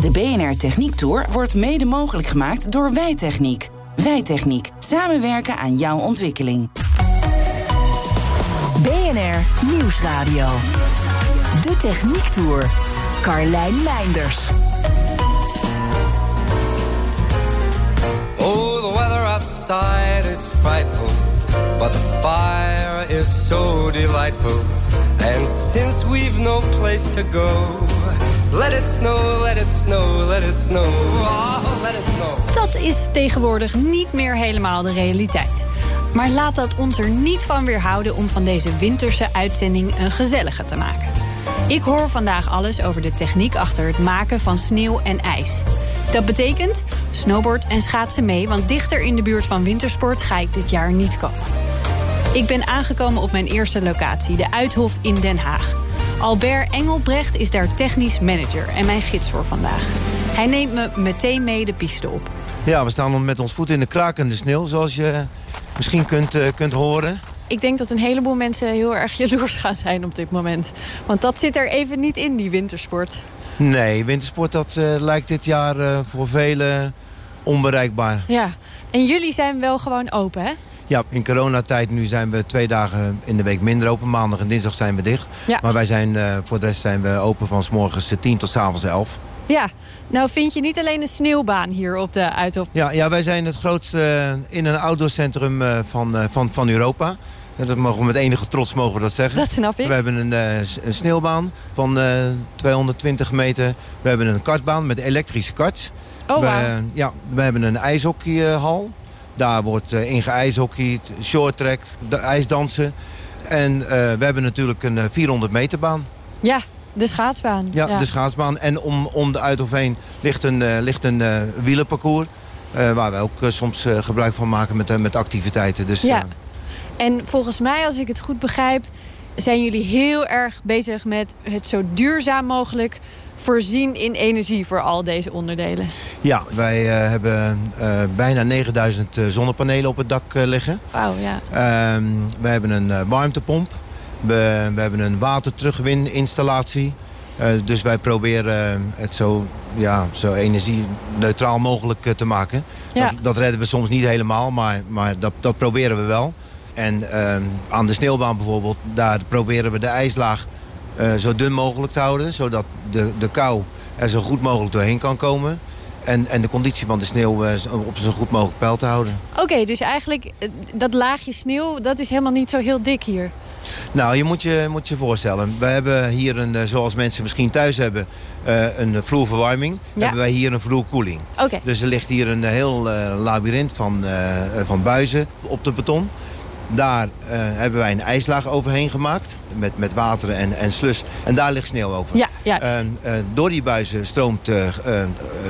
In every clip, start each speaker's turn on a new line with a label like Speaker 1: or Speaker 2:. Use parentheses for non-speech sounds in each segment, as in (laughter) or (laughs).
Speaker 1: De BNR Techniek Tour wordt mede mogelijk gemaakt door Wijtechniek. Wijtechniek. Samenwerken aan jouw ontwikkeling. BNR Nieuwsradio. De Techniek Tour. Carlijn Meinders.
Speaker 2: Oh, the weather outside is frightful, but the fire is so delightful. And since we've no place to go, let it snow, let it snow, let it snow, oh, let it snow.
Speaker 3: Dat is tegenwoordig niet meer helemaal de realiteit. Maar laat dat ons er niet van weerhouden om van deze winterse uitzending een gezellige te maken. Ik hoor vandaag alles over de techniek achter het maken van sneeuw en ijs. Dat betekent snowboard en schaatsen mee, want dichter in de buurt van wintersport ga ik dit jaar niet komen. Ik ben aangekomen op mijn eerste locatie, de Uithof in Den Haag. Albert Engelbrecht is daar technisch manager en mijn gids voor vandaag. Hij neemt me meteen mee de piste op.
Speaker 4: Ja, we staan met ons voet in de krakende sneeuw, zoals je misschien kunt, uh, kunt horen.
Speaker 3: Ik denk dat een heleboel mensen heel erg jaloers gaan zijn op dit moment. Want dat zit er even niet in, die wintersport.
Speaker 4: Nee, wintersport dat uh, lijkt dit jaar uh, voor velen onbereikbaar.
Speaker 3: Ja, en jullie zijn wel gewoon open, hè?
Speaker 4: Ja, in coronatijd nu zijn we twee dagen in de week minder open. Maandag en dinsdag zijn we dicht.
Speaker 3: Ja.
Speaker 4: Maar wij zijn, uh, voor de rest zijn we open van s morgens 10 tot s avonds 11.
Speaker 3: Ja, nou vind je niet alleen een sneeuwbaan hier op de Uithof.
Speaker 4: Ja, ja wij zijn het grootste in een outdoorcentrum van, van, van Europa. Dat mogen we met enige trots mogen we dat zeggen.
Speaker 3: Dat snap ik.
Speaker 4: We hebben een, een sneeuwbaan van uh, 220 meter. We hebben een kartbaan met elektrische karts.
Speaker 3: Oh, wow.
Speaker 4: we, ja, we hebben een ijshockeyhal. Daar wordt uh, geijshockeyd, shorttrack, ijsdansen. En uh, we hebben natuurlijk een 400 meter baan.
Speaker 3: Ja, de schaatsbaan.
Speaker 4: Ja, ja. de schaatsbaan. En om, om de Uithof heen ligt een, uh, ligt een wielerparcours. waar we ook soms gebruik van maken met, met activiteiten. Dus,
Speaker 3: ja. En volgens mij, als ik het goed begrijp... zijn jullie heel erg bezig met het zo duurzaam mogelijk voorzien in energie voor al deze onderdelen.
Speaker 4: Ja, wij uh, hebben uh, bijna 9000 uh, zonnepanelen op het dak liggen.
Speaker 3: Wauw, ja.
Speaker 4: we hebben een warmtepomp. We, we, hebben een waterterugwininstallatie. dus wij proberen het zo, ja, zo energie-neutraal mogelijk te maken.
Speaker 3: Ja.
Speaker 4: Dat, dat, redden we soms niet helemaal, maar, maar dat, dat proberen we wel. En aan de sneeuwbaan bijvoorbeeld, daar proberen we de ijslaag uh, zo dun mogelijk te houden. Zodat de, de kou er zo goed mogelijk doorheen kan komen. En, en de conditie van de sneeuw uh, op zo goed mogelijk peil te houden.
Speaker 3: Oké, okay, dus eigenlijk dat laagje sneeuw, dat is helemaal niet zo heel dik hier.
Speaker 4: Nou, je moet je, moet je voorstellen. We hebben hier, een, zoals mensen misschien thuis hebben, uh, een vloerverwarming.
Speaker 3: Ja.
Speaker 4: Hebben wij hier een vloerkoeling.
Speaker 3: Okay.
Speaker 4: Dus er ligt hier een heel labyrint van, van buizen op de beton. Daar uh, hebben wij een ijslaag overheen gemaakt. Met, met water en, en slus. En daar ligt sneeuw over.
Speaker 3: Ja, juist.
Speaker 4: Uh, uh, door die buizen stroomt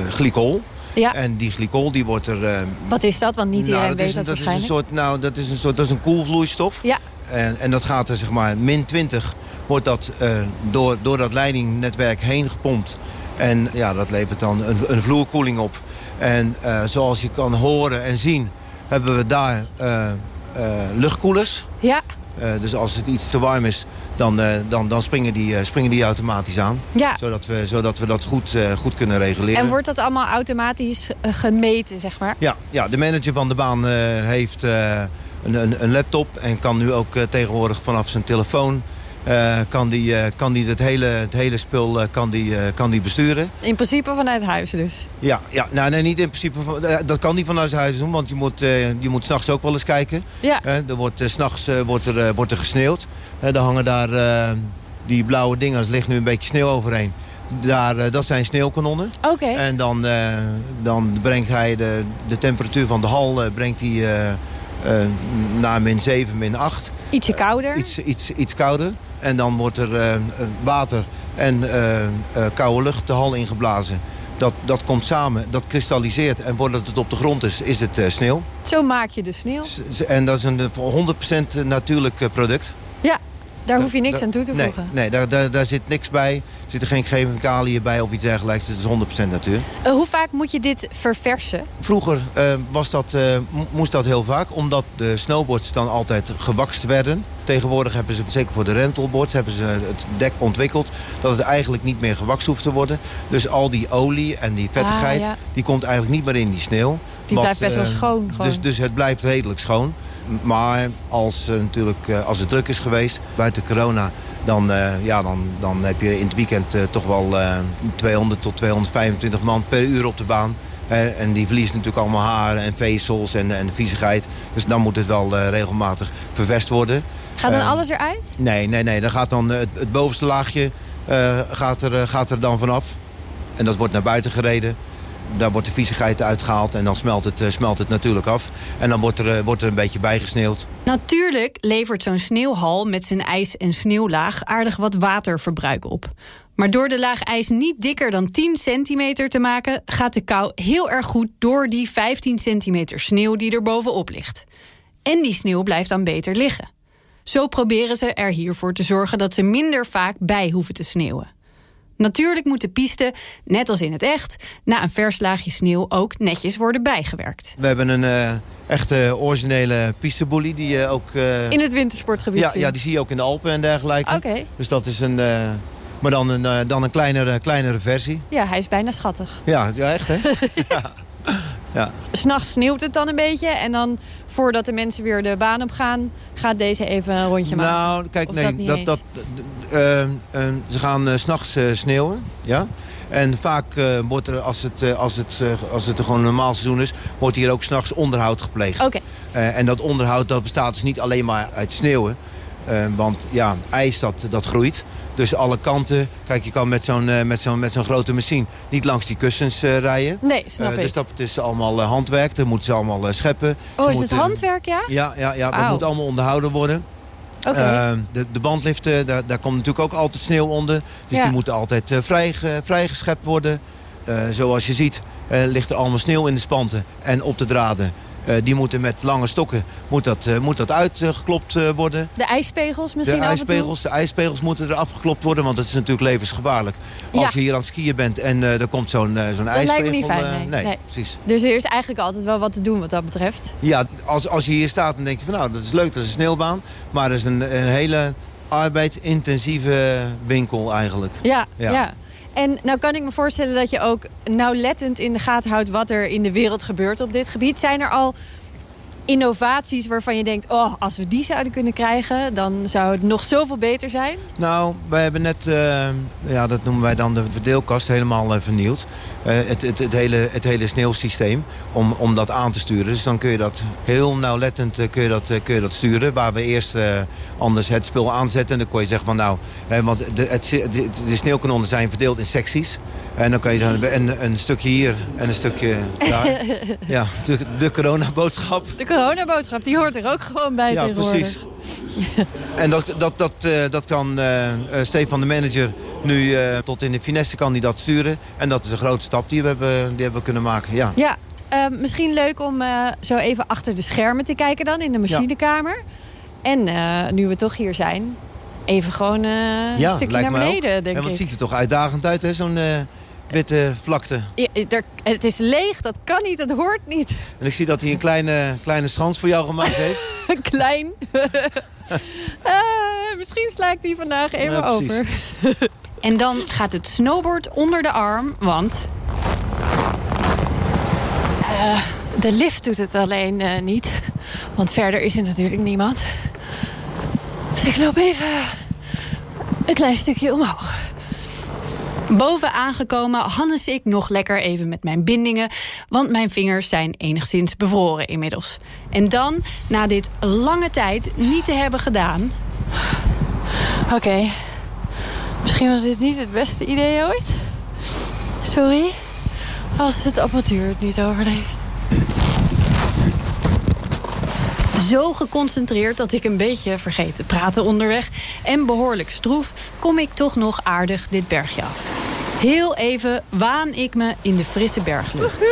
Speaker 4: glycol.
Speaker 3: Ja.
Speaker 4: En die glycol die wordt er...
Speaker 3: Wat is dat? Want niet iedereen
Speaker 4: nou, dat
Speaker 3: weet dat,
Speaker 4: dat
Speaker 3: waarschijnlijk.
Speaker 4: Is een soort, nou, dat is een soort dat is een koelvloeistof.
Speaker 3: Ja.
Speaker 4: En, en dat gaat er zeg maar min 20 wordt dat door, door dat leidingnetwerk heen gepompt. En ja, dat levert dan een, een vloerkoeling op. En zoals je kan horen en zien hebben we daar... Uh, luchtkoelers.
Speaker 3: Ja.
Speaker 4: Uh, dus als het iets te warm is, dan, uh, dan, dan springen, die, springen die automatisch aan.
Speaker 3: Ja.
Speaker 4: Zodat, we, zodat we dat goed, goed kunnen reguleren.
Speaker 3: En wordt dat allemaal automatisch gemeten, zeg maar?
Speaker 4: Ja, ja de manager van de baan heeft een, een, een, laptop en kan nu ook tegenwoordig vanaf zijn telefoon... Uh, kan die, uh, kan die het, hele, het hele spul uh, kan die, kan die besturen.
Speaker 3: In principe vanuit huis dus?
Speaker 4: Ja, ja nou, nee, niet in principe. Van, dat kan niet vanuit huis doen, want je moet, je moet s'nachts ook wel eens kijken.
Speaker 3: Ja.
Speaker 4: er wordt, s s'nachts wordt er, wordt er gesneeuwd. er hangen daar die blauwe dingen, er ligt nu een beetje sneeuw overheen. Daar, dat zijn sneeuwkanonnen.
Speaker 3: Oké. Okay.
Speaker 4: En dan, dan brengt hij de, de temperatuur van de hal brengt hij, naar min 7, min 8.
Speaker 3: Ietsje kouder.
Speaker 4: Iets, iets, iets kouder. En dan wordt er water en koude lucht de hal ingeblazen. Dat, dat komt samen, dat kristalliseert. En voordat het op de grond is, is het sneeuw.
Speaker 3: Zo maak je de sneeuw.
Speaker 4: En dat is een 100% natuurlijk product.
Speaker 3: Ja, daar hoef je niks aan toe te voegen.
Speaker 4: Nee, nee daar, daar, daar, zit niks bij. Er zitten geen chemicaliën bij of iets dergelijks. Het is 100% natuur.
Speaker 3: Uh, hoe vaak moet je dit verversen?
Speaker 4: Vroeger uh, was dat, uh, moest dat heel vaak. Omdat de snowboards dan altijd gewakst werden. Tegenwoordig hebben ze, zeker voor de rentalboards, hebben ze het dek ontwikkeld. Dat het eigenlijk niet meer gewakst hoeft te worden. Dus al die olie en die vettigheid, ah, die komt eigenlijk niet meer in die sneeuw.
Speaker 3: Die blijft best wel schoon.
Speaker 4: Dus, dus het blijft redelijk schoon. Maar als, uh, natuurlijk, uh, als het druk is geweest, buiten corona... dan, uh, ja, dan, dan heb je in het weekend toch wel 200 tot 225 man per uur op de baan. en die verliezen natuurlijk allemaal haren en vezels en, en viezigheid. Dus dan moet het wel regelmatig vervest worden.
Speaker 3: Gaat dan alles eruit?
Speaker 4: Nee, nee, nee. Dan gaat dan het, het bovenste laagje gaat er, gaat er dan vanaf. En dat wordt naar buiten gereden daar wordt de viezigheid uitgehaald en dan smelt het, uh, smelt het natuurlijk af. En dan wordt er, uh, wordt er een beetje bijgesneeuwd.
Speaker 3: Natuurlijk levert zo'n sneeuwhal met zijn ijs- en sneeuwlaag aardig wat waterverbruik op. Maar door de laag ijs niet dikker dan 10 centimeter te maken... gaat de kou heel erg goed door die 15 centimeter sneeuw die er bovenop ligt. En die sneeuw blijft dan beter liggen. Zo proberen ze er hiervoor te zorgen dat ze minder vaak bij hoeven te sneeuwen. Natuurlijk moet de piste, net als in het echt, na een vers laagje sneeuw ook netjes worden bijgewerkt.
Speaker 4: We hebben een uh, echte originele pisteboelie die je ook... Uh,
Speaker 3: in het wintersportgebied
Speaker 4: ja, ja, die zie je ook in de Alpen en dergelijke.
Speaker 3: Oké.
Speaker 4: Dus dat is een... Uh, maar dan een, dan een kleinere, kleinere versie.
Speaker 3: Ja, hij is bijna schattig.
Speaker 4: Ja, ja echt hè? (laughs) ja.
Speaker 3: Ja. S'nachts sneeuwt het dan een beetje en dan voordat de mensen weer de baan op gaan, gaat deze even een rondje maken?
Speaker 4: Nou, kijk, nee, dat, dat, uh, uh, ze gaan uh, s'nachts sneeuwen, ja. En vaak wordt er, als het, als, het, als het gewoon een normaal seizoen is... wordt hier ook s'nachts onderhoud gepleegd.
Speaker 3: Oké.
Speaker 4: en dat onderhoud dat bestaat dus niet alleen maar uit sneeuwen. want ja, ijs dat, dat groeit. Dus alle kanten. Kijk, je kan met zo'n uh, met zo'n met zo'n grote machine niet langs die kussens uh, rijden.
Speaker 3: Nee, snap uh,
Speaker 4: ik. Dus dat is allemaal handwerk. Dat moeten ze allemaal scheppen.
Speaker 3: Oh,
Speaker 4: ze
Speaker 3: is
Speaker 4: moeten,
Speaker 3: het handwerk, ja?
Speaker 4: Ja, ja, ja dat moet allemaal onderhouden worden.
Speaker 3: Okay.
Speaker 4: de, de bandliften, daar, daar komt natuurlijk ook altijd sneeuw onder. Dus
Speaker 3: ja.
Speaker 4: die moeten altijd vrij, vrijgeschept worden. zoals je ziet ligt er allemaal sneeuw in de spanten en op de draden. Uh, die moeten met lange stokken moet dat, uh, moet dat uitgeklopt uh, worden.
Speaker 3: De ijspegels misschien
Speaker 4: de ijspegels, De ijspegels moeten er afgeklopt worden, want dat is natuurlijk levensgevaarlijk. Als
Speaker 3: ja.
Speaker 4: je hier aan het skiën bent en er komt zo'n zo'n ijspegel.
Speaker 3: Dat lijkt me niet fijn, nee.
Speaker 4: nee,
Speaker 3: nee.
Speaker 4: precies.
Speaker 3: Dus er is eigenlijk altijd wel wat te doen wat dat betreft.
Speaker 4: Ja, als, als je hier staat dan denk je van nou, dat is leuk, dat is een sneeuwbaan. Maar dat is een, een hele arbeidsintensieve winkel eigenlijk.
Speaker 3: ja. ja. ja. En nou kan ik me voorstellen dat je ook nauwlettend in de gaten houdt... wat er in de wereld gebeurt op dit gebied. Zijn er al innovaties waarvan je denkt... oh, als we die zouden kunnen krijgen, dan zou het nog zoveel beter zijn?
Speaker 4: Nou, wij hebben net, uh, ja, dat noemen wij dan de verdeelkast, helemaal uh, vernieuwd. Uh, het, het, het, hele, het hele sneeuwsysteem, om, om dat aan te sturen. Dus dan kun je dat heel nauwlettend kun je dat, kun je dat sturen. Waar we eerst anders het spul aanzetten. En dan kon je zeggen van nou, want de, het, de, de sneeuwkanonnen zijn verdeeld in secties. En dan kan je dan een, een stukje hier en een stukje daar. (laughs) ja, de, de coronaboodschap.
Speaker 3: De coronaboodschap, die hoort er ook gewoon bij
Speaker 4: ja,
Speaker 3: tegenwoordig.
Speaker 4: precies. (laughs) en dat, dat, dat, dat kan uh, Stefan de manager nu uh, tot in de finesse kan die dat sturen. En dat is een grote stap die we hebben, die hebben kunnen maken. Ja,
Speaker 3: ja misschien leuk om zo even achter de schermen te kijken dan in de machinekamer. Ja. En nu we toch hier zijn, even gewoon een stukje naar beneden, denk
Speaker 4: en wat
Speaker 3: ik.
Speaker 4: ziet er toch uitdagend uit, hè, zo'n witte vlakte.
Speaker 3: Ja, er, het is leeg, dat kan niet, dat hoort niet.
Speaker 4: En ik zie dat hij een kleine, kleine schans voor jou gemaakt heeft. (laughs)
Speaker 3: Klein. uh, (laughs) misschien sla ik die vandaag even
Speaker 4: ja,
Speaker 3: over. (laughs) en dan gaat het snowboard onder de arm, want... Uh, de lift doet het alleen uh, niet. Want verder is er natuurlijk niemand. Dus ik loop even een klein stukje omhoog. Boven aangekomen Hannes ik nog lekker even met mijn bindingen... want mijn vingers zijn enigszins bevroren inmiddels. En dan, na dit lange tijd niet te hebben gedaan... Oké. Misschien was dit niet het beste idee ooit. Sorry, als het apparatuur het niet overleeft. Zo geconcentreerd dat ik een beetje vergeet te praten onderweg. En behoorlijk stroef kom ik toch nog aardig dit bergje af. Heel even waan ik me in de frisse berglucht.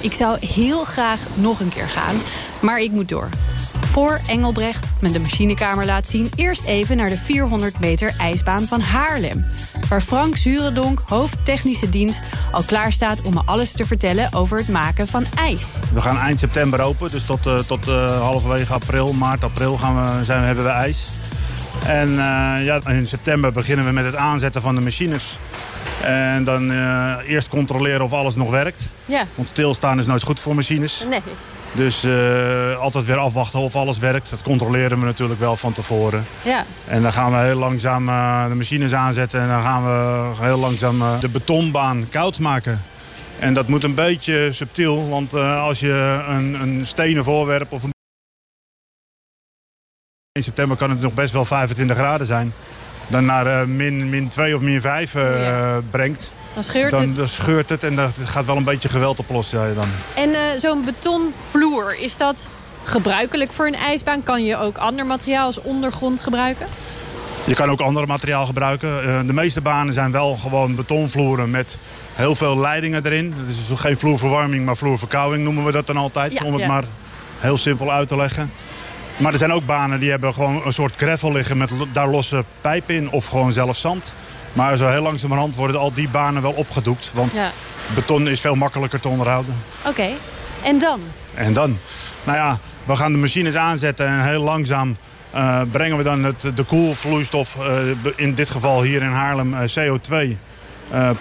Speaker 3: Ik zou heel graag nog een keer gaan, maar ik moet door. Voor Engelbrecht me de machinekamer laat zien... eerst even naar de 400 meter ijsbaan van Haarlem. Waar Frank Zurendonk, hoofdtechnische dienst... al klaar staat om me alles te vertellen over het maken van ijs.
Speaker 5: We gaan eind september open, dus tot, uh, tot uh, halverwege april, maart, april gaan we, zijn, hebben we ijs. En uh, ja, in september beginnen we met het aanzetten van de machines. En dan eerst controleren of alles nog werkt.
Speaker 3: Ja.
Speaker 5: Want stilstaan is nooit goed voor machines.
Speaker 3: Nee.
Speaker 5: Dus uh, altijd weer afwachten of alles werkt. Dat controleren we natuurlijk wel van tevoren.
Speaker 3: Ja.
Speaker 5: En dan gaan we heel langzaam uh, de machines aanzetten. En dan gaan we heel langzaam uh, de betonbaan koud maken. En dat moet een beetje subtiel. Want als je een, een stenen voorwerp of een... In september kan het nog best wel 25 graden zijn. Dan naar min, min 2 of min 5 ja. brengt.
Speaker 3: Dan scheurt
Speaker 5: dan,
Speaker 3: het.
Speaker 5: Dan scheurt het en dat gaat wel een beetje geweld oplossen. Ja, dan.
Speaker 3: En uh, zo'n betonvloer, is dat gebruikelijk voor een ijsbaan? Kan je ook ander materiaal als ondergrond gebruiken?
Speaker 5: Je kan ook ander materiaal gebruiken. De meeste banen zijn wel gewoon betonvloeren met heel veel leidingen erin. Dus geen vloerverwarming, maar vloerverkouding noemen we dat dan altijd.
Speaker 3: Ja,
Speaker 5: om het
Speaker 3: ja.
Speaker 5: maar heel simpel uit te leggen. Maar er zijn ook banen die hebben gewoon een soort gravel liggen met daar losse pijp in of gewoon zelf zand. Maar zo heel langzamerhand worden al die banen wel opgedoekt. Want
Speaker 3: ja.
Speaker 5: beton is veel makkelijker te onderhouden.
Speaker 3: Oké, okay. en dan?
Speaker 5: En dan? Nou ja, we gaan de machines aanzetten en heel langzaam uh, brengen we dan het, de koelvloeistof, uh, in dit geval hier in Haarlem uh, CO2,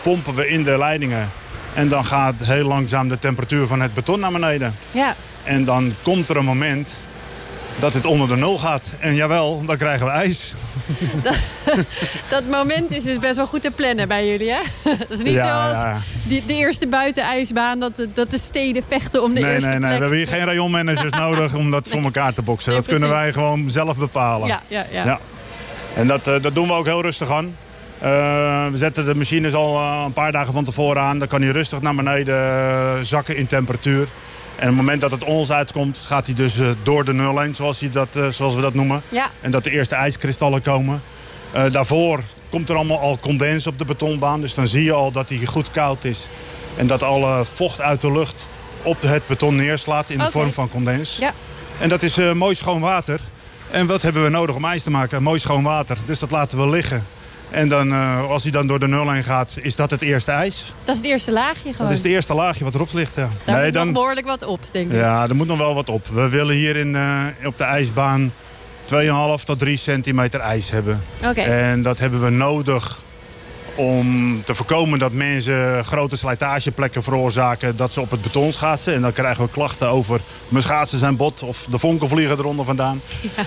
Speaker 5: pompen we in de leidingen. En dan gaat heel langzaam de temperatuur van het beton naar beneden.
Speaker 3: Ja.
Speaker 5: En dan komt er een moment dat het onder de nul gaat. En jawel, dan krijgen we ijs. (laughs)
Speaker 3: Dat, dat moment is dus best wel goed te plannen bij jullie, hè? Dat is niet
Speaker 5: Ja,
Speaker 3: zoals
Speaker 5: ja.
Speaker 3: Die, de eerste buitenijsbaan, dat de, dat de steden vechten om de
Speaker 5: nee,
Speaker 3: eerste
Speaker 5: nee, nee.
Speaker 3: plek.
Speaker 5: We hebben hier geen rayonmanagers (laughs) nodig om dat voor elkaar te boksen.
Speaker 3: Nee,
Speaker 5: dat kunnen wij gewoon zelf bepalen.
Speaker 3: Ja, ja, ja.
Speaker 5: Ja. En dat, eh, dat doen we ook heel rustig aan. Eh, we zetten de machines al eh, een paar dagen van tevoren aan. Dan kan hij rustig naar beneden zakken in temperatuur. En op het moment dat het ons uitkomt, gaat hij dus eh, door de nul heen, zoals, hij dat, eh, zoals we dat noemen.
Speaker 3: Ja.
Speaker 5: En dat de eerste ijskristallen komen. Eh, daarvoor komt er allemaal al condens op de betonbaan. Dus dan zie je al dat hij goed koud is. En dat alle vocht uit de lucht op het beton neerslaat in de vorm van condens.
Speaker 3: Ja.
Speaker 5: En dat is mooi schoon water. En wat hebben we nodig om ijs te maken? Mooi schoon water. Dus dat laten we liggen. En dan, eh, als hij dan door de nul heen gaat, is dat het eerste ijs.
Speaker 3: Dat is het eerste laagje gewoon.
Speaker 5: Dat is het eerste laagje wat erop ligt. Ja.
Speaker 3: Daar moet
Speaker 5: dan,
Speaker 3: nog behoorlijk wat op, denk ik.
Speaker 5: ja, er moet nog wel wat op. We willen hier in, eh, op de ijsbaan 2,5 tot 3 centimeter ijs hebben.
Speaker 3: Oké.
Speaker 5: En dat hebben we nodig om te voorkomen dat mensen grote slijtageplekken veroorzaken... dat ze op het beton schaatsen. En dan krijgen we klachten over mijn schaatsen zijn bot... of de vonken vliegen eronder vandaan.
Speaker 3: Ja.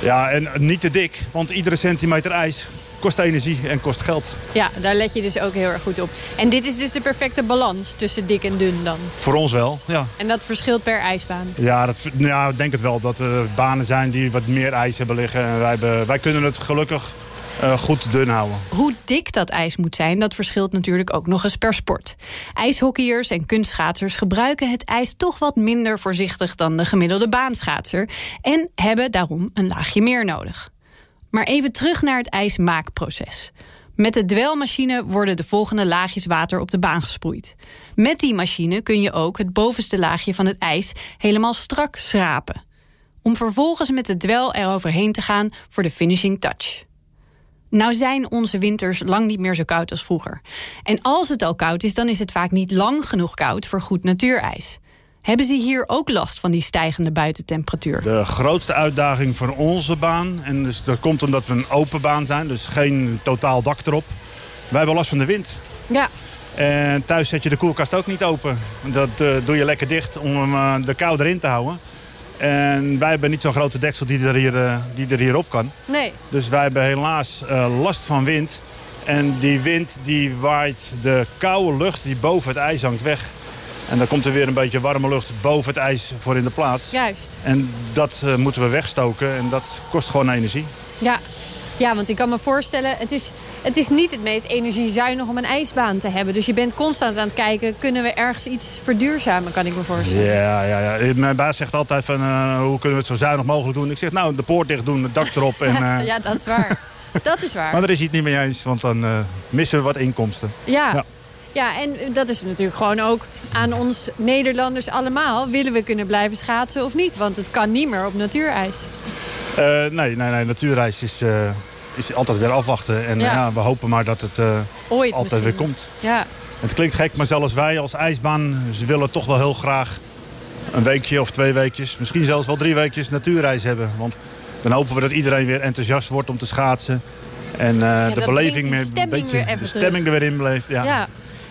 Speaker 5: Ja, en niet te dik, want iedere centimeter ijs kost energie en kost geld.
Speaker 3: Ja, daar let je dus ook heel erg goed op. En dit is dus de perfecte balans tussen dik en dun dan.
Speaker 5: Voor ons wel, ja.
Speaker 3: En dat verschilt per ijsbaan.
Speaker 5: Ja, dat, ja ik denk het wel dat er banen zijn die wat meer ijs hebben liggen. En wij, hebben, wij kunnen het gelukkig eh, goed dun houden.
Speaker 3: Hoe dik dat ijs moet zijn, dat verschilt natuurlijk ook nog eens per sport. IJshockeyers en kunstschaatsers gebruiken het ijs toch wat minder voorzichtig dan de gemiddelde baanschaatser en hebben daarom een laagje meer nodig. Maar even terug naar het ijsmaakproces. Met de dwelmachine worden de volgende laagjes water op de baan gesproeid. Met die machine kun je ook het bovenste laagje van het ijs helemaal strak schrapen. Om vervolgens met de dwel eroverheen te gaan voor de finishing touch. Nou zijn onze winters lang niet meer zo koud als vroeger. En als het al koud is, dan is het vaak niet lang genoeg koud voor goed natuurijs. Hebben ze hier ook last van die stijgende buitentemperatuur?
Speaker 5: De grootste uitdaging voor onze baan, en dus dat komt omdat we een open baan zijn, dus geen totaal dak erop. Wij hebben last van de wind.
Speaker 3: Ja,
Speaker 5: En thuis zet je de koelkast ook niet open. Dat eh, doe je lekker dicht om hem, eh, de kou erin te houden. En wij hebben niet zo'n grote deksel die er, hier, eh, die er hier op kan.
Speaker 3: nee.
Speaker 5: Dus wij hebben helaas last van wind. En die wind die waait de koude lucht die boven het ijs hangt weg. En dan komt er weer een beetje warme lucht boven het ijs voor in de plaats.
Speaker 3: Juist.
Speaker 5: En dat eh, moeten we wegstoken en dat kost gewoon energie.
Speaker 3: Ja. Ja, want ik kan me voorstellen, het is, het is niet het meest energiezuinig om een ijsbaan te hebben. Dus je bent constant aan het kijken, kunnen we ergens iets verduurzamen, kan ik me voorstellen.
Speaker 5: Ja, ja, ja. Mijn baas zegt altijd van, uh, hoe kunnen we het zo zuinig mogelijk doen? Ik zeg, nou, de poort dicht doen, het dak erop. En, uh... (laughs)
Speaker 3: ja, dat is waar. (laughs) dat is waar.
Speaker 5: Maar daar is hij het niet mee eens, want dan missen we wat inkomsten.
Speaker 3: ja. ja. Ja, en dat is natuurlijk gewoon ook aan ons Nederlanders allemaal. Willen we kunnen blijven schaatsen of niet? Want het kan niet meer op natuurijs.
Speaker 5: Uh, nee, nee, nee, natuurijs is, uh, is altijd weer afwachten. En ja. ja we hopen maar dat het uh,
Speaker 3: Ooit
Speaker 5: altijd
Speaker 3: misschien.
Speaker 5: weer komt.
Speaker 3: Ja.
Speaker 5: Het klinkt gek, maar zelfs wij als ijsbaan... ze willen toch wel heel graag een weekje of twee weekjes... misschien zelfs wel drie weekjes natuurreis hebben. Want dan hopen we dat iedereen weer enthousiast wordt om te schaatsen. En
Speaker 3: ja,
Speaker 5: de beleving
Speaker 3: meer,
Speaker 5: een beetje, de stemming er weer in beleeft. Ja.
Speaker 3: ja.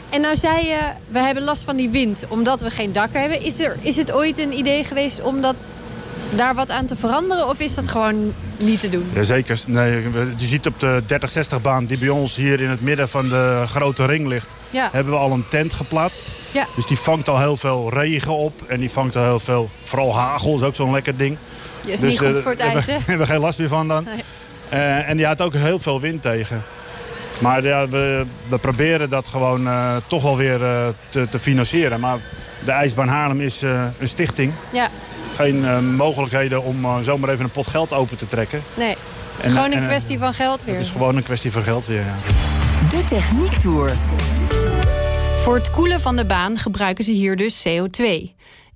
Speaker 3: En nou zei je, we hebben last van die wind omdat we geen dak hebben. Is, er, is het ooit een idee geweest om dat, daar wat aan te veranderen? Of is dat gewoon niet te doen?
Speaker 5: Jazeker. Nee, je ziet op de 30-60-baan die bij ons hier in het midden van de grote ring ligt...
Speaker 3: Ja.
Speaker 5: hebben we al een tent geplaatst.
Speaker 3: Ja.
Speaker 5: Dus die vangt al heel veel regen op. En die vangt al heel veel, vooral hagel, is ook zo'n lekker ding.
Speaker 3: Je is dus, niet goed voor het ijs, hè? (laughs)
Speaker 5: Daar hebben we geen last meer van dan.
Speaker 3: Nee.
Speaker 5: Uh, en die had ook heel veel wind tegen. Maar ja, we, we proberen dat gewoon uh, toch wel weer uh, te, te, financieren. Maar de IJsbaan Haarlem is uh, een stichting.
Speaker 3: Ja.
Speaker 5: Geen mogelijkheden om zomaar even een pot geld open te trekken.
Speaker 3: Nee, het is en, gewoon een en, kwestie van geld weer.
Speaker 5: Het is gewoon een kwestie van geld weer, ja.
Speaker 1: De Techniektour.
Speaker 3: Voor het koelen van de baan gebruiken ze hier dus CO2.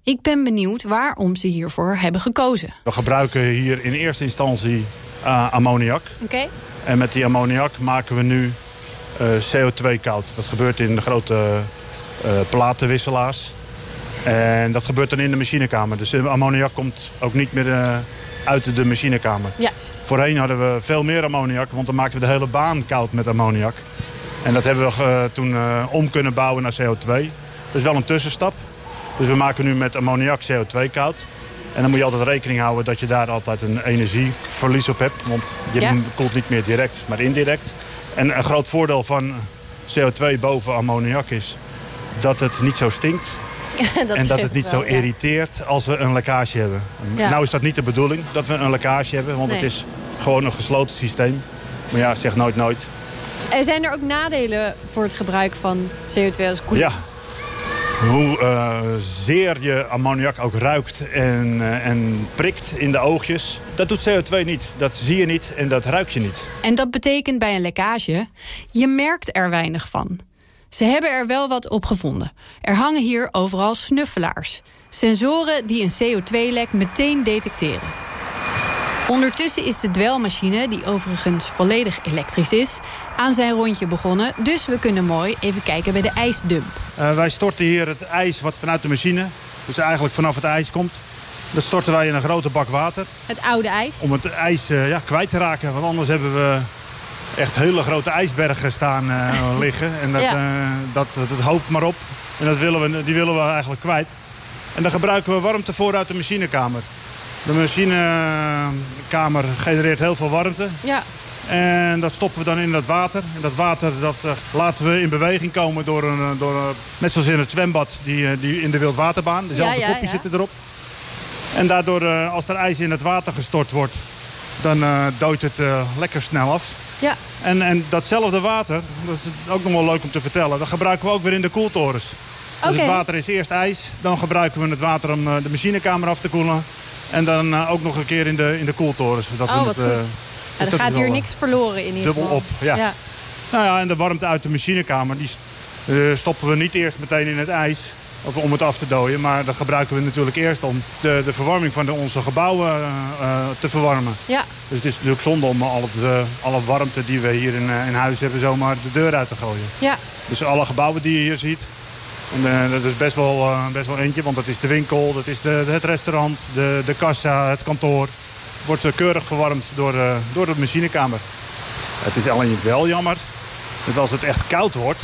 Speaker 3: Ik ben benieuwd waarom ze hiervoor hebben gekozen.
Speaker 5: We gebruiken hier in eerste instantie ammoniak.
Speaker 3: Oké. Okay.
Speaker 5: En met die ammoniak maken we nu uh, CO2 koud. Dat gebeurt in de grote uh, platenwisselaars. En dat gebeurt dan in de machinekamer. Dus de ammoniak komt ook niet meer uh, uit de machinekamer.
Speaker 3: Juist.
Speaker 5: Voorheen hadden we veel meer ammoniak, want dan maakten we de hele baan koud met ammoniak. En dat hebben we toen om kunnen bouwen naar CO2. Dat is wel een tussenstap. Dus we maken nu met ammoniak CO2 koud. En dan moet je altijd rekening houden dat je daar altijd een energieverlies op hebt. Want je
Speaker 3: Ja.
Speaker 5: koelt niet meer direct, maar indirect. En een groot voordeel van CO2 boven ammoniak is dat het niet zo stinkt. (laughs)
Speaker 3: dat
Speaker 5: en dat het niet
Speaker 3: wel,
Speaker 5: zo
Speaker 3: ja.
Speaker 5: irriteert als we een lekkage hebben. Nou is dat niet de bedoeling dat we een lekkage hebben. Want het is gewoon een gesloten systeem. Maar ja, zeg nooit nooit.
Speaker 3: En zijn er ook nadelen voor het gebruik van CO2 als koeling?
Speaker 5: Ja. Hoe eh, zeer je ammoniak ook ruikt en, eh, en prikt in de oogjes. Dat doet CO2 niet. Dat zie je niet en dat ruik je niet.
Speaker 3: En dat betekent bij een lekkage, je merkt er weinig van. Ze hebben er wel wat op gevonden. Er hangen hier overal snuffelaars. Sensoren die een CO2-lek meteen detecteren. Ondertussen is de dwelmachine, die overigens volledig elektrisch is, aan zijn rondje begonnen. Dus we kunnen mooi even kijken bij de ijsdump.
Speaker 5: Eh, wij storten hier het ijs wat vanuit de machine, dus eigenlijk vanaf het ijs komt. Dat storten wij in een grote bak water
Speaker 3: Het oude ijs.
Speaker 5: om het ijs eh, ja, kwijt te raken. Want anders hebben we echt hele grote ijsbergen staan eh, (laughs) liggen. En dat,
Speaker 3: Ja.
Speaker 5: eh, dat, dat, hoopt maar op. En dat willen we, die willen we eigenlijk kwijt. En dan gebruiken we warmte voor uit de machinekamer. De machinekamer genereert heel veel warmte.
Speaker 3: Ja,
Speaker 5: En dat stoppen we dan in dat water. En dat water dat, eh, laten we in beweging komen door een, eh, door, een- net zoals in het zwembad die, eh, die in de wildwaterbaan. Dezelfde
Speaker 3: Ja, ja,
Speaker 5: kopjes
Speaker 3: ja.
Speaker 5: zitten erop. En daardoor, eh, als er ijs in het water gestort wordt, dan eh dooit het eh, lekker snel af.
Speaker 3: ja.
Speaker 5: En, en datzelfde water, dat is ook nog wel leuk om te vertellen, dat gebruiken we ook weer in de koeltorens. Dus het water is eerst ijs, dan gebruiken we het water om eh, de machinekamer af te koelen. En dan eh, ook nog een keer in de, in de koeltorens. Dat we
Speaker 3: Oh,
Speaker 5: het,
Speaker 3: goed.
Speaker 5: eh,
Speaker 3: Ja, er gaat hier
Speaker 5: wel,
Speaker 3: niks verloren in ieder
Speaker 5: dubbel
Speaker 3: geval.
Speaker 5: op, ja.
Speaker 3: ja.
Speaker 5: Nou ja, en de warmte uit de machinekamer, die eh, stoppen we niet eerst meteen in het ijs. Of om het af te dooien, maar dat gebruiken we natuurlijk eerst om de, de verwarming van de, onze gebouwen eh, eh, te verwarmen.
Speaker 3: Ja,
Speaker 5: Dus het is natuurlijk zonde om al het, eh, alle warmte die we hier in, eh, in huis hebben zomaar de deur uit te gooien.
Speaker 3: ja.
Speaker 5: Dus alle gebouwen die je hier ziet, en, eh, dat is best wel, eh, best wel eentje, want dat is de winkel, dat is de, het restaurant, de, de kassa, het kantoor. Wordt eh, keurig verwarmd door, eh, door de machinekamer. Het is alleen wel jammer dat als het echt koud wordt,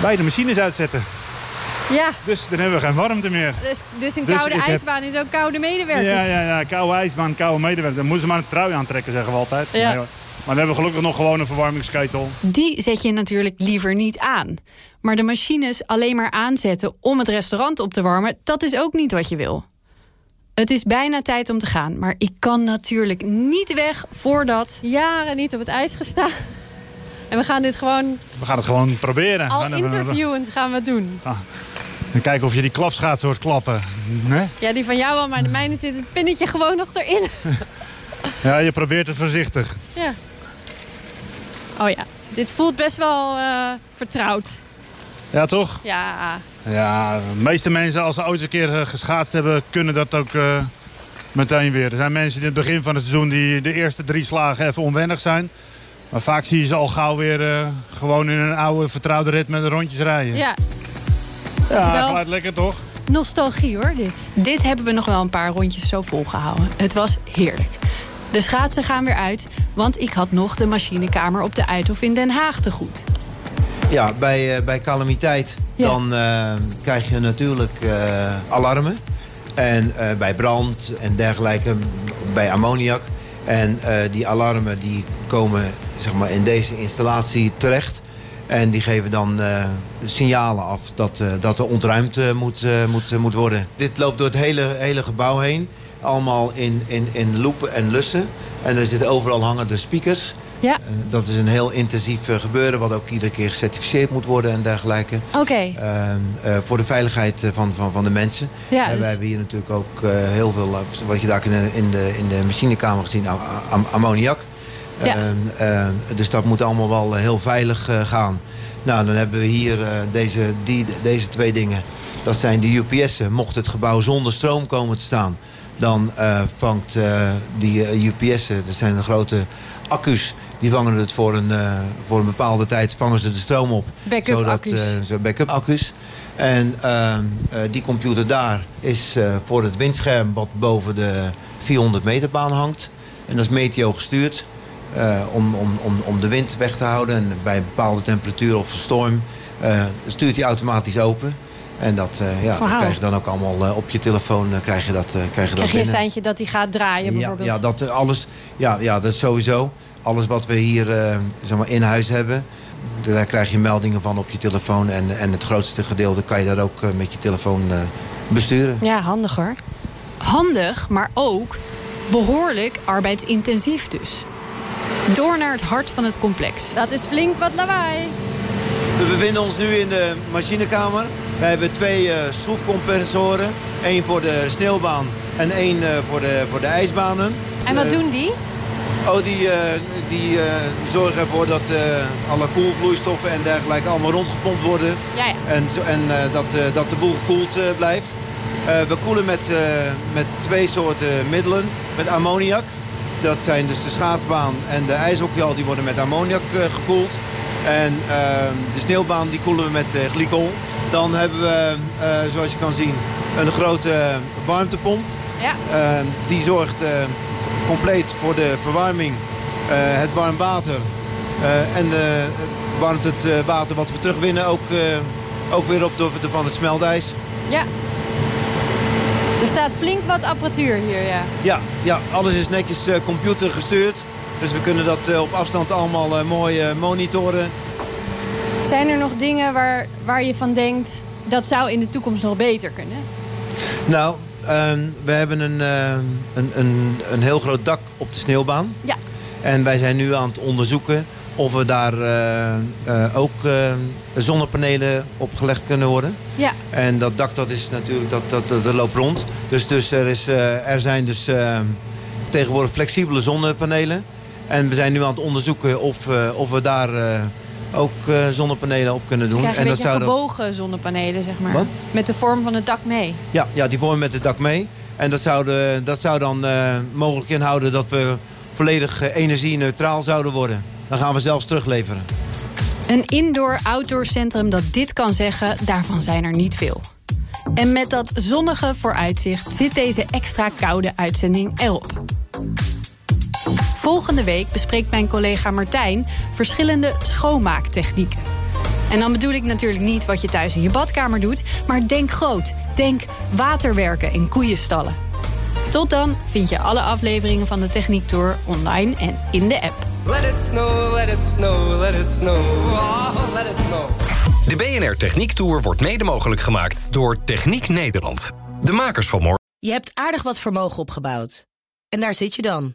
Speaker 5: wij de machines uitzetten.
Speaker 3: ja.
Speaker 5: Dus dan hebben we geen warmte meer.
Speaker 3: Dus, dus een
Speaker 5: Dus
Speaker 3: koude
Speaker 5: heb-
Speaker 3: ijsbaan is ook koude medewerkers.
Speaker 5: Ja, ja, ja, koude ijsbaan, koude medewerker. Dan moeten ze maar een trui aantrekken, zeggen we altijd.
Speaker 3: Ja.
Speaker 5: Nee, maar dan hebben we gelukkig nog gewoon een verwarmingsketel.
Speaker 3: Die zet je natuurlijk liever niet aan. Maar de machines alleen maar aanzetten om het restaurant op te warmen, dat is ook niet wat je wil. Het is bijna tijd om te gaan, maar ik kan natuurlijk niet weg voordat...
Speaker 6: Jaren niet op het ijs gestaan. En we gaan dit gewoon...
Speaker 5: We gaan het gewoon proberen.
Speaker 6: Al
Speaker 5: gaan
Speaker 6: interviewend gaan we het doen.
Speaker 5: Ah, en kijken of je die klapschaats hoort klappen. Nee?
Speaker 6: Ja, die van jou wel, maar de mijne zit het pinnetje gewoon nog erin. (laughs)
Speaker 5: ja, je probeert het voorzichtig.
Speaker 6: Ja. Oh ja, dit voelt best wel uh, vertrouwd.
Speaker 5: Ja, toch?
Speaker 6: Ja.
Speaker 5: Ja, de meeste mensen als ze ooit een keer geschaatst hebben... kunnen dat ook uh, meteen weer. Er zijn mensen in het begin van het seizoen... die de eerste drie slagen even onwennig zijn. Maar vaak zie je ze al gauw weer uh, gewoon in een oude vertrouwde rit met de rondjes rijden.
Speaker 6: Ja.
Speaker 5: Ja, wel... gaat lekker toch?
Speaker 6: Nostalgie hoor, dit.
Speaker 3: Dit hebben we nog wel een paar rondjes zo volgehouden. Het was heerlijk. De schaatsen gaan weer uit, want ik had nog de machinekamer op de Uithof in Den Haag te goed.
Speaker 4: Ja, bij, uh, bij calamiteit ja. dan uh, krijg je natuurlijk uh, alarmen. En bij brand en dergelijke, bij ammoniak. En die alarmen die komen zeg maar, in deze installatie terecht. En die geven dan uh, signalen af dat, uh, dat er ontruimd uh, moet, moet, moet worden. Dit loopt door het hele, hele gebouw heen. Allemaal in, in, in loepen en lussen. En er zitten overal hangen de speakers.
Speaker 6: Ja.
Speaker 4: dat is een heel intensief gebeuren... wat ook iedere keer gecertificeerd moet worden en dergelijke.
Speaker 6: Oké. Okay.
Speaker 4: voor de veiligheid van, van, van de mensen.
Speaker 6: Ja,
Speaker 4: dus... Wij hebben hier natuurlijk ook heel veel... wat je daar in de, in de, in de machinekamer gezien... Am ammoniak.
Speaker 6: Ja.
Speaker 4: Uh, dus dat moet allemaal wel heel veilig gaan. Nou, dan hebben we hier deze, die, deze twee dingen. Dat zijn de UPS'en. Mocht het gebouw zonder stroom komen te staan... dan vangt die UPS'en, dat zijn de grote accu's... die vangen het voor een, voor een bepaalde tijd vangen ze de stroom op.
Speaker 6: Backup accu's.
Speaker 4: backup accu's. En ehm, die computer daar is voor het windscherm... wat boven de 400 meter baan hangt. En dat is meteo gestuurd. Uh, om, om, om, om de wind weg te houden. En bij een bepaalde temperatuur of storm uh, stuurt hij automatisch open. En dat, uh, ja, dat krijg je dan ook allemaal op je telefoon. krijg je dat, krijg je
Speaker 6: krijg
Speaker 4: dat
Speaker 6: je een seintje dat hij gaat draaien bijvoorbeeld?
Speaker 4: Ja, ja, dat, alles, ja, ja, dat is sowieso. Alles wat we hier zeg maar in huis hebben... daar krijg je meldingen van op je telefoon. En, en het grootste gedeelte kan je daar ook met je telefoon besturen.
Speaker 6: Ja, handig hoor.
Speaker 3: Handig, maar ook behoorlijk arbeidsintensief dus. Door naar het hart van het complex.
Speaker 6: Dat is flink wat lawaai.
Speaker 4: We bevinden ons nu in de machinekamer. We hebben twee uh, schroefcompressoren. Eén voor de sneeuwbaan en één uh, voor, de, voor de ijsbanen.
Speaker 6: En wat uh, doen die?
Speaker 4: Oh, die, die zorgen ervoor dat alle koelvloeistoffen en dergelijke allemaal rondgepompt worden.
Speaker 6: Ja, ja.
Speaker 4: En, en dat, dat de boel gekoeld blijft. we koelen met, met twee soorten middelen. Met ammoniak. Dat zijn dus de schaatsbaan en de ijshockeybal. Die worden met ammoniak gekoeld. En uh, de sneeuwbaan die koelen we met glycol. Dan hebben we, zoals je kan zien, een grote warmtepomp.
Speaker 6: Ja.
Speaker 4: die zorgt compleet voor de verwarming, het warm water. en warmt het water wat we terugwinnen ook, ook weer op door, van het smeltijs.
Speaker 6: Ja. Er staat flink wat apparatuur hier, ja.
Speaker 4: Ja, ja alles is netjes uh, computer gestuurd. Dus we kunnen dat op afstand allemaal mooi monitoren.
Speaker 6: Zijn er nog dingen waar, waar je van denkt... dat zou in de toekomst nog beter kunnen?
Speaker 4: Nou, we hebben een, een, een, een heel groot dak op de sneeuwbaan.
Speaker 6: Ja.
Speaker 4: En wij zijn nu aan het onderzoeken of we daar uh, uh, ook uh, zonnepanelen op gelegd kunnen worden.
Speaker 6: Ja.
Speaker 4: En dat dak dat is natuurlijk, dat, dat, dat, dat loopt rond. Dus, dus er, is, er zijn dus tegenwoordig flexibele zonnepanelen. En we zijn nu aan het onderzoeken of, of we daar ook zonnepanelen op kunnen doen.
Speaker 6: Dus
Speaker 4: en
Speaker 6: dat
Speaker 4: zou
Speaker 6: gebogen zonnepanelen, zeg maar.
Speaker 4: Wat?
Speaker 6: Met de vorm van het dak mee.
Speaker 4: Ja, ja die vormen met het dak mee. En dat zou, de, dat zou dan mogelijk inhouden dat we volledig energie-neutraal zouden worden. Dan gaan we zelfs terugleveren.
Speaker 3: Een indoor-outdoor centrum dat dit kan zeggen, daarvan zijn er niet veel. En met dat zonnige vooruitzicht zit deze extra koude uitzending erop. Volgende week bespreekt mijn collega Martijn verschillende schoonmaaktechnieken. En dan bedoel ik natuurlijk niet wat je thuis in je badkamer doet, maar denk groot. Denk waterwerken in koeienstallen. Tot dan vind je alle afleveringen van de Techniek Tour online en in de app.
Speaker 2: Let it snow, let it snow, let it snow. Oh, let it snow.
Speaker 7: De BNR Techniek Tour wordt mede mogelijk gemaakt door Techniek Nederland. De makers van morgen.
Speaker 8: Je hebt aardig wat vermogen opgebouwd. En daar zit je dan,